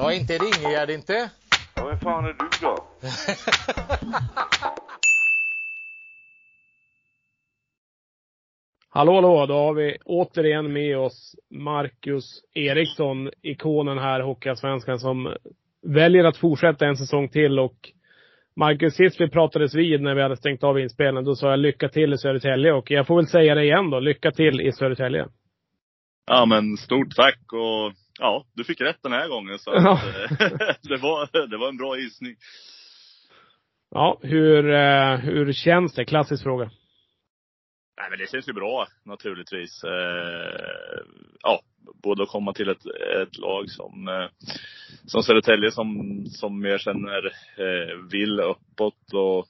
Ja, inte är det Ingegärd inte. Ja, vem fan är du då? Hallå, hallå! Då har vi återigen med oss Marcus Eriksson, ikonen här, Hockeyallsvenskan, som väljer att fortsätta en säsong till. Och Marcus, sist vi pratades vid när vi hade stängt av inspelningen, då sa jag lycka till i Södertälje. Och jag får väl säga det igen då, lycka till i Södertälje. Ja men stort tack och ja, du fick rätt den här gången så Ja. eh, det, var, det var en bra gissning. Ja, hur, eh, hur känns det? Klassisk fråga. Nej men det känns ju bra naturligtvis. Eh, ja, både att komma till ett, ett lag som, eh, som Södertälje som, som jag känner eh, vill uppåt och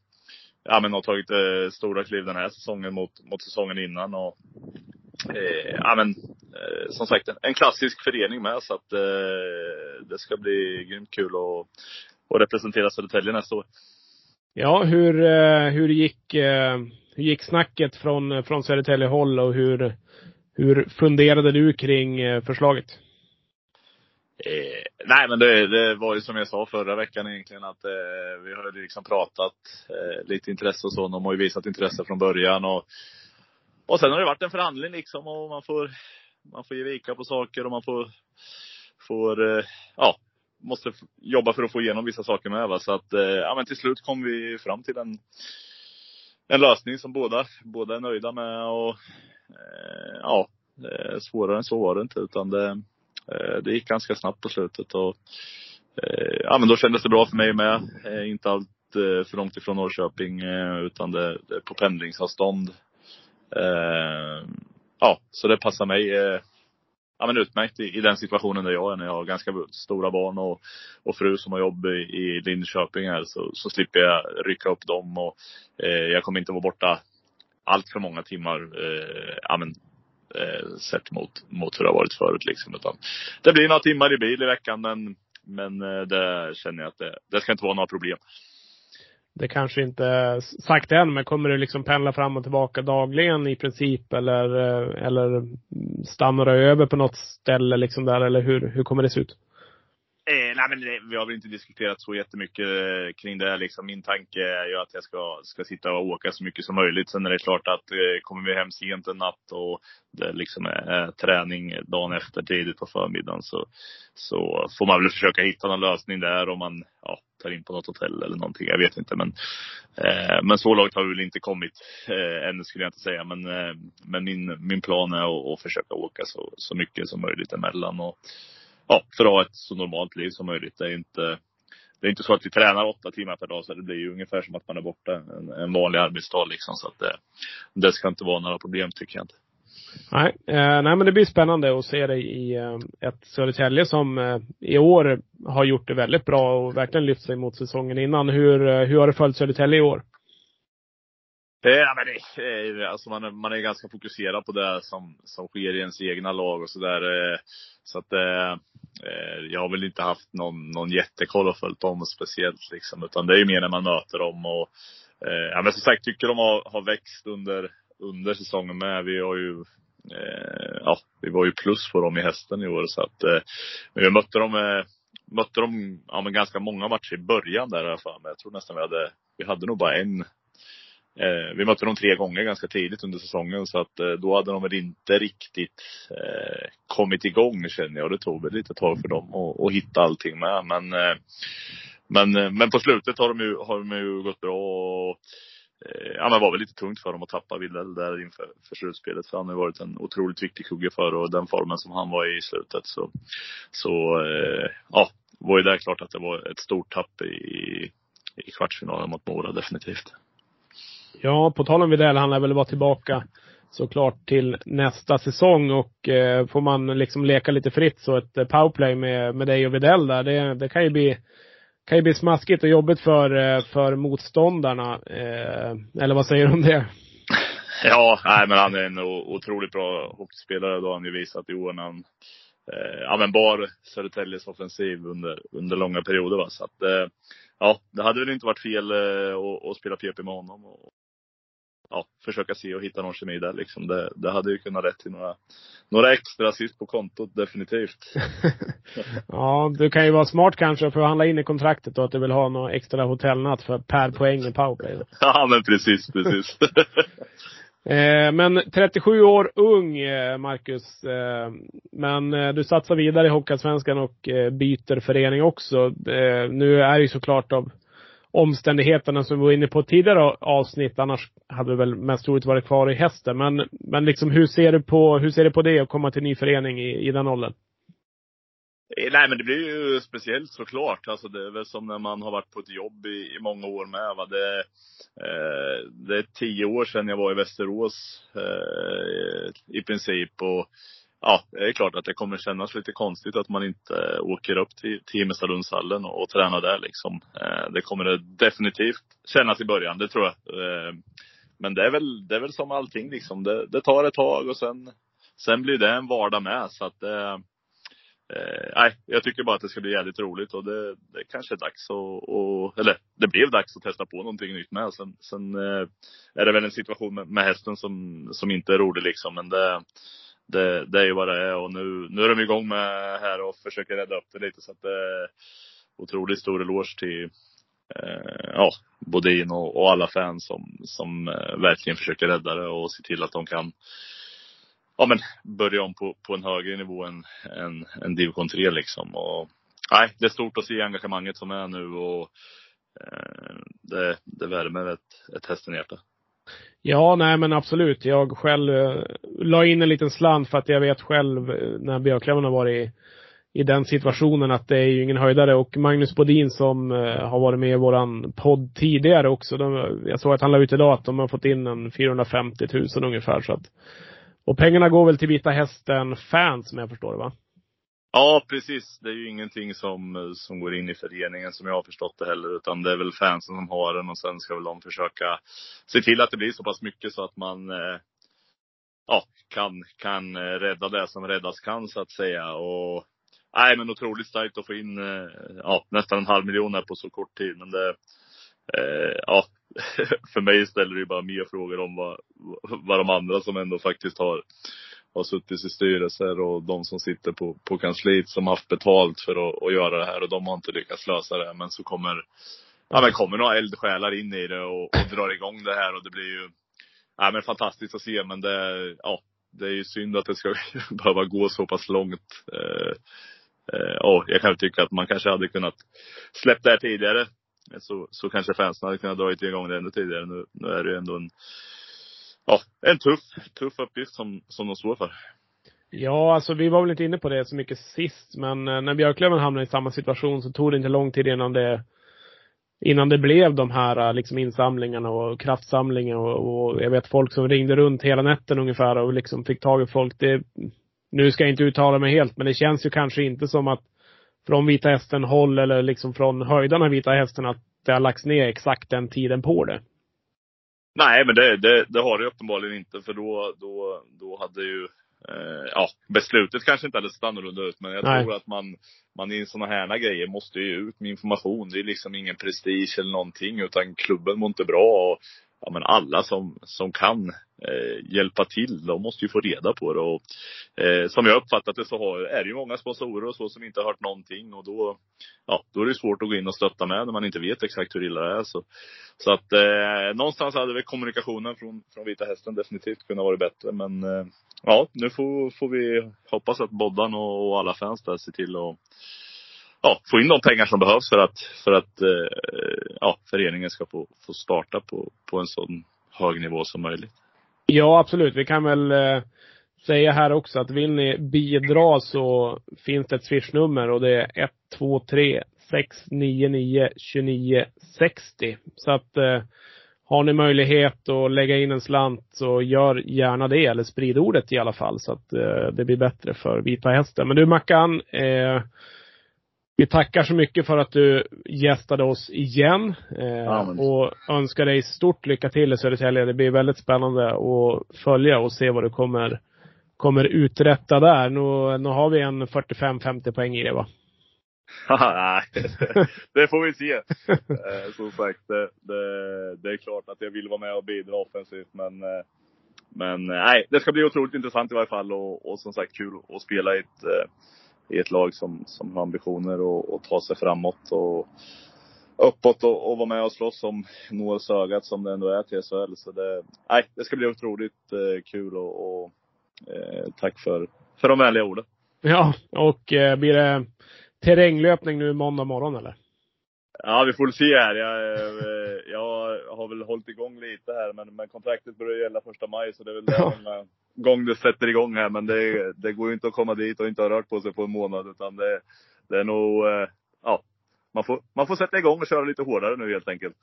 ja, men har tagit eh, stora kliv den här säsongen mot, mot säsongen innan. Och, ja, men, som sagt, en, en klassisk förening med så att eh, det ska bli grymt kul att, att representera Södertälje nästa år. Ja, hur, eh, hur gick, eh, hur gick snacket från, från Södertälje håll och hur, hur funderade du kring eh, förslaget? Eh, nej men det, det var ju som jag sa förra veckan egentligen att eh, vi har liksom pratat eh, lite intresse och så. De har ju visat intresse från början och, och sen har det varit en förhandling liksom och man får, man får ge vika på saker och man får, får eh, ja, måste jobba för att få igenom vissa saker med va. Så att, eh, ja men till slut kom vi fram till en, en lösning som båda, båda är nöjda med och eh, ja, svårare än så var det inte utan det, Det gick ganska snabbt på slutet och ja, men då kändes det bra för mig med. Inte allt för långt ifrån Norrköping utan det, det är på pendlingsavstånd. Ja, så det passar mig eh, ja, men utmärkt i, i den situationen där jag är när jag har ganska stora barn och, och fru som har jobb i, i Linköping här så, så slipper jag rycka upp dem och eh, jag kommer inte vara borta allt för många timmar. Eh, ja, men, eh, sett mot, mot hur det har varit förut liksom. Utan det blir några timmar i bil i veckan men, men eh, det känner jag att det, det ska inte vara några problem. Det kanske inte är sagt än, men kommer du liksom pendla fram och tillbaka dagligen i princip? Eller, eh, eller stannar du över på något ställe liksom där? Eller hur, hur kommer det se ut? Eh, nej men det, vi har väl inte diskuterat så jättemycket eh, kring det. här, Liksom. Min tanke är ju att jag ska, ska sitta och åka så mycket som möjligt. Sen är det klart att eh, kommer vi hem sent en natt och det liksom är, är träning dagen efter tidigt på förmiddagen så, så får man väl försöka hitta någon lösning där om man ja, tar in på något hotell eller någonting. Jag vet inte men, eh, men så långt har vi väl inte kommit eh, ännu skulle jag inte säga. Men, eh, men min, min plan är att, att försöka åka så, så mycket som möjligt emellan. Och, ja, för att ha ett så normalt liv som möjligt. Det är inte, det är inte så att vi tränar åtta timmar per dag, så det blir ju ungefär som att man är borta en, en vanlig arbetsdag liksom. Så att det, det ska inte vara några problem tycker jag inte. Nej, eh, nej men det blir spännande att se dig i eh, ett Södertälje som eh, i år har gjort det väldigt bra och verkligen lyft sig mot säsongen innan. Hur, eh, hur har du följt Södertälje i år? Eh, ja, men det, är- alltså man, är, man är ganska fokuserad på det som, som sker i ens egna lag och sådär. Eh, så att eh, jag har väl inte haft någon, någon jättekoll och följt dem speciellt liksom. Utan det är ju mer när man möter dem och ja, men som sagt tycker de har, har växt under, under säsongen med. Vi har ju eh, ja, vi var ju plus på dem i hästen i år så att eh, men vi mötte dem eh, mötte dem ja, men ganska många matcher i början där i alla fall. Men jag tror nästan vi hade, vi hade nog bara en Eh, vi mötte dem tre gånger ganska tidigt under säsongen så att eh, då hade de väl inte riktigt eh, kommit igång känner jag. Och det tog väl lite tag för dem att, att hitta allting med. Men, men, men på slutet har de ju, har de ju gått bra och ja, men det var väl lite tungt för dem att tappa Wilhelm där inför för slutspelet. För han har ju varit en otroligt viktig kugge för och den formen som han var i i slutet så, så eh, ja, var ju där klart att det var ett stort tapp i, i kvartsfinalen mot Mora definitivt. Ja, på tal om Widell, han lär väl vara tillbaka såklart till nästa säsong och eh, får man liksom leka lite fritt så ett powerplay med, med dig och Widell där, det, det kan ju bli kan ju bli smaskigt och jobbigt för, eh, för motståndarna. Eh, eller vad säger du om det? Ja, nej, men han är en otroligt bra hockeyspelare. Då har han ju visat i år när han eh, användbar Södertäljes offensiv under, under långa perioder. Va? Så att, eh, ja, det hade väl inte varit fel eh, att, att spela PP med honom. Och, ja, försöka se och hitta någon kemi där liksom. Det, det hade ju kunnat rätt till några, några extra assist på kontot definitivt. ja, du kan ju vara smart kanske för att handla in i kontraktet då att du vill ha någon extra hotellnatt för per poäng i powerplay. ja men precis, precis. Eh, men 37 år ung, eh, Marcus. Eh, men du satsar vidare i Hockeyallsvenskan och byter förening också. Nu är det ju såklart av omständigheterna som vi var inne på tidigare avsnitt. Annars hade vi väl mest troligt varit kvar i hästen. Men, men liksom hur ser du på, hur ser du på det att komma till ny förening i, i den åldern? Eh, nej men det blir ju speciellt såklart. Alltså det är väl som när man har varit på ett jobb i, i många år med. Va? Det, eh, det är tio år sedan jag var i Västerås eh, i princip. Och ja, det är klart att det kommer kännas lite konstigt att man inte eh, åker upp till, till Himmelstalundshallen och, och tränar där liksom. Eh, det kommer det definitivt kännas i början, det tror jag. Eh, men det är väl, det är väl som allting liksom. Det, det tar ett tag och sen, sen blir det en vardag med. Så att eh, eh nej, jag tycker bara att det ska bli jävligt roligt och det, det kanske är dags att, och, eller det blev dags att testa på någonting nytt med. Sen, sen eh, är det väl en situation med, med hästen som, som inte är rolig liksom. Men det, det, det är ju vad det är och nu, nu är de igång med här och försöker rädda upp det lite så att det är otroligt stor eloge till eh, ja, Bodin och, och, alla fans som, som eh, verkligen försöker rädda det och se till att de kan ja, men börja om på, på en högre nivå än, än, än division 3 liksom. Och, nej, det är stort att se engagemanget som är nu och eh, det, det värmer ett, ett hästenhjärta. Ja, nej men absolut. Jag själv eh, la in en liten slant för att jag vet själv eh, när Björklöven har varit i, i den situationen att det är ju ingen höjdare. Och Magnus Bodin som eh, har varit med i våran podd tidigare också. De, jag såg att han la ut idag att de har fått in en 450 000 ungefär. Så att och pengarna går väl till Vita Hästen-fans som jag förstår det va? Ja, precis. Det är ju ingenting som, eh, som går in i föreningen som jag har förstått det heller. Utan det är väl fansen som har den och sen ska väl de försöka se till att det blir så pass mycket så att man eh, ja, kan, kan eh, rädda det som räddas kan så att säga. Och nej, men otroligt starkt att få in ja, nästan en halv miljon här på så kort tid. Men det, eh, ja, för mig ställer det ju bara mer frågor om vad, vad de andra som ändå faktiskt har, har suttit i styrelser och de som sitter på, på kansliet som haft betalt för att, att göra det här och de har inte lyckats lösa det. Men så kommer, ja men kommer några eldsjälar in i det och, och drar igång det här och det blir ju, ja men fantastiskt att se men det, ja, det är ju synd att det ska behöva gå så pass långt. Eh, eh, och jag kan tycka att man kanske hade kunnat släppt det här tidigare så, så kanske fansen hade kunnat dra igång det ännu tidigare. Nu, nu är det ju ändå en, ja, en tuff, tuff uppgift som, som de står för. Ja, alltså vi var väl inte inne på det så mycket sist, men eh, när Björklöven hamnade i samma situation så tog det inte lång tid innan det innan det blev de här eh, liksom insamlingarna och kraftsamlingen och, och jag vet folk som ringde runt hela nätten ungefär och liksom fick tag i folk. Det, nu ska jag inte uttala mig helt, men det känns ju kanske inte som att från Vita Hästen håll eller liksom från höjdarna Vita Hästen att det har lagts ner exakt den tiden på det. Nej, men det, det, det har det uppenbarligen inte för då, då, då hade ju eh, ja, beslutet kanske inte hade sett annorlunda ut. Men jag Nej. tror att man, man i sådana här grejer måste ju ut med information. Det är liksom ingen prestige eller någonting. Utan klubben mår inte bra. Och ja, men alla som, som kan eh, hjälpa till, de måste ju få reda på det. Och, eh, som jag uppfattat det så har, är det ju många sponsorer och så som inte har hört någonting. Och då, ja, då är det svårt att gå in och stötta med när man inte vet exakt hur illa det är. Så, så att eh, någonstans hade väl kommunikationen från, från Vita Hästen definitivt kunnat vara bättre. Men eh, ja, nu får, får vi hoppas att Boddan och, och alla fans där ser till att ja, få in de pengar som behövs för att, för att eh, ja, föreningen ska få, få starta på, på en sån hög nivå som möjligt. Ja, absolut. Vi kan väl eh, säga här också att vill ni bidra så finns det ett swishnummer och det är 123 699 2960. Så att eh, har ni möjlighet att lägga in en slant så gör gärna det, eller sprid ordet i alla fall så att eh, det blir bättre för Vita Hästen. Men du Mackan, eh, vi tackar så mycket för att du gästade oss igen. Eh, och önskar dig stort lycka till i Södertälje. Det blir väldigt spännande att följa och se vad du kommer, kommer uträtta där. Nu, nu har vi en 45-50 poäng i det va? Nej, det får vi se. Eh, som sagt, det, det, det, är klart att jag vill vara med och bidra offensivt. Men, eh, men nej, det ska bli otroligt intressant i varje fall. Och, och som sagt kul att spela i ett, i ett lag som, som har ambitioner att ta sig framåt. Och, uppåt och, och vara med och slåss om nålsögat som det ändå är till SHL. Så det, nej, det ska bli otroligt eh, kul och, och eh, tack för, för de vänliga orden. Ja, och eh, blir det terränglöpning nu måndag morgon eller? Ja, vi får se här. Jag, eh, jag har väl hållit igång lite här, men, men kontraktet börjar gälla första maj, så det är väl ja. den gång det sätter igång här. Men det, det går ju inte att komma dit och inte ha rört på sig på en månad, utan det, det är nog, eh, ja, man får, man får sätta igång och köra lite hårdare nu helt enkelt.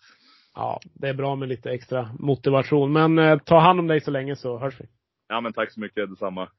Ja, det är bra med lite extra motivation. Men eh, ta hand om dig så länge så hörs vi. Ja, men tack så mycket. Detsamma.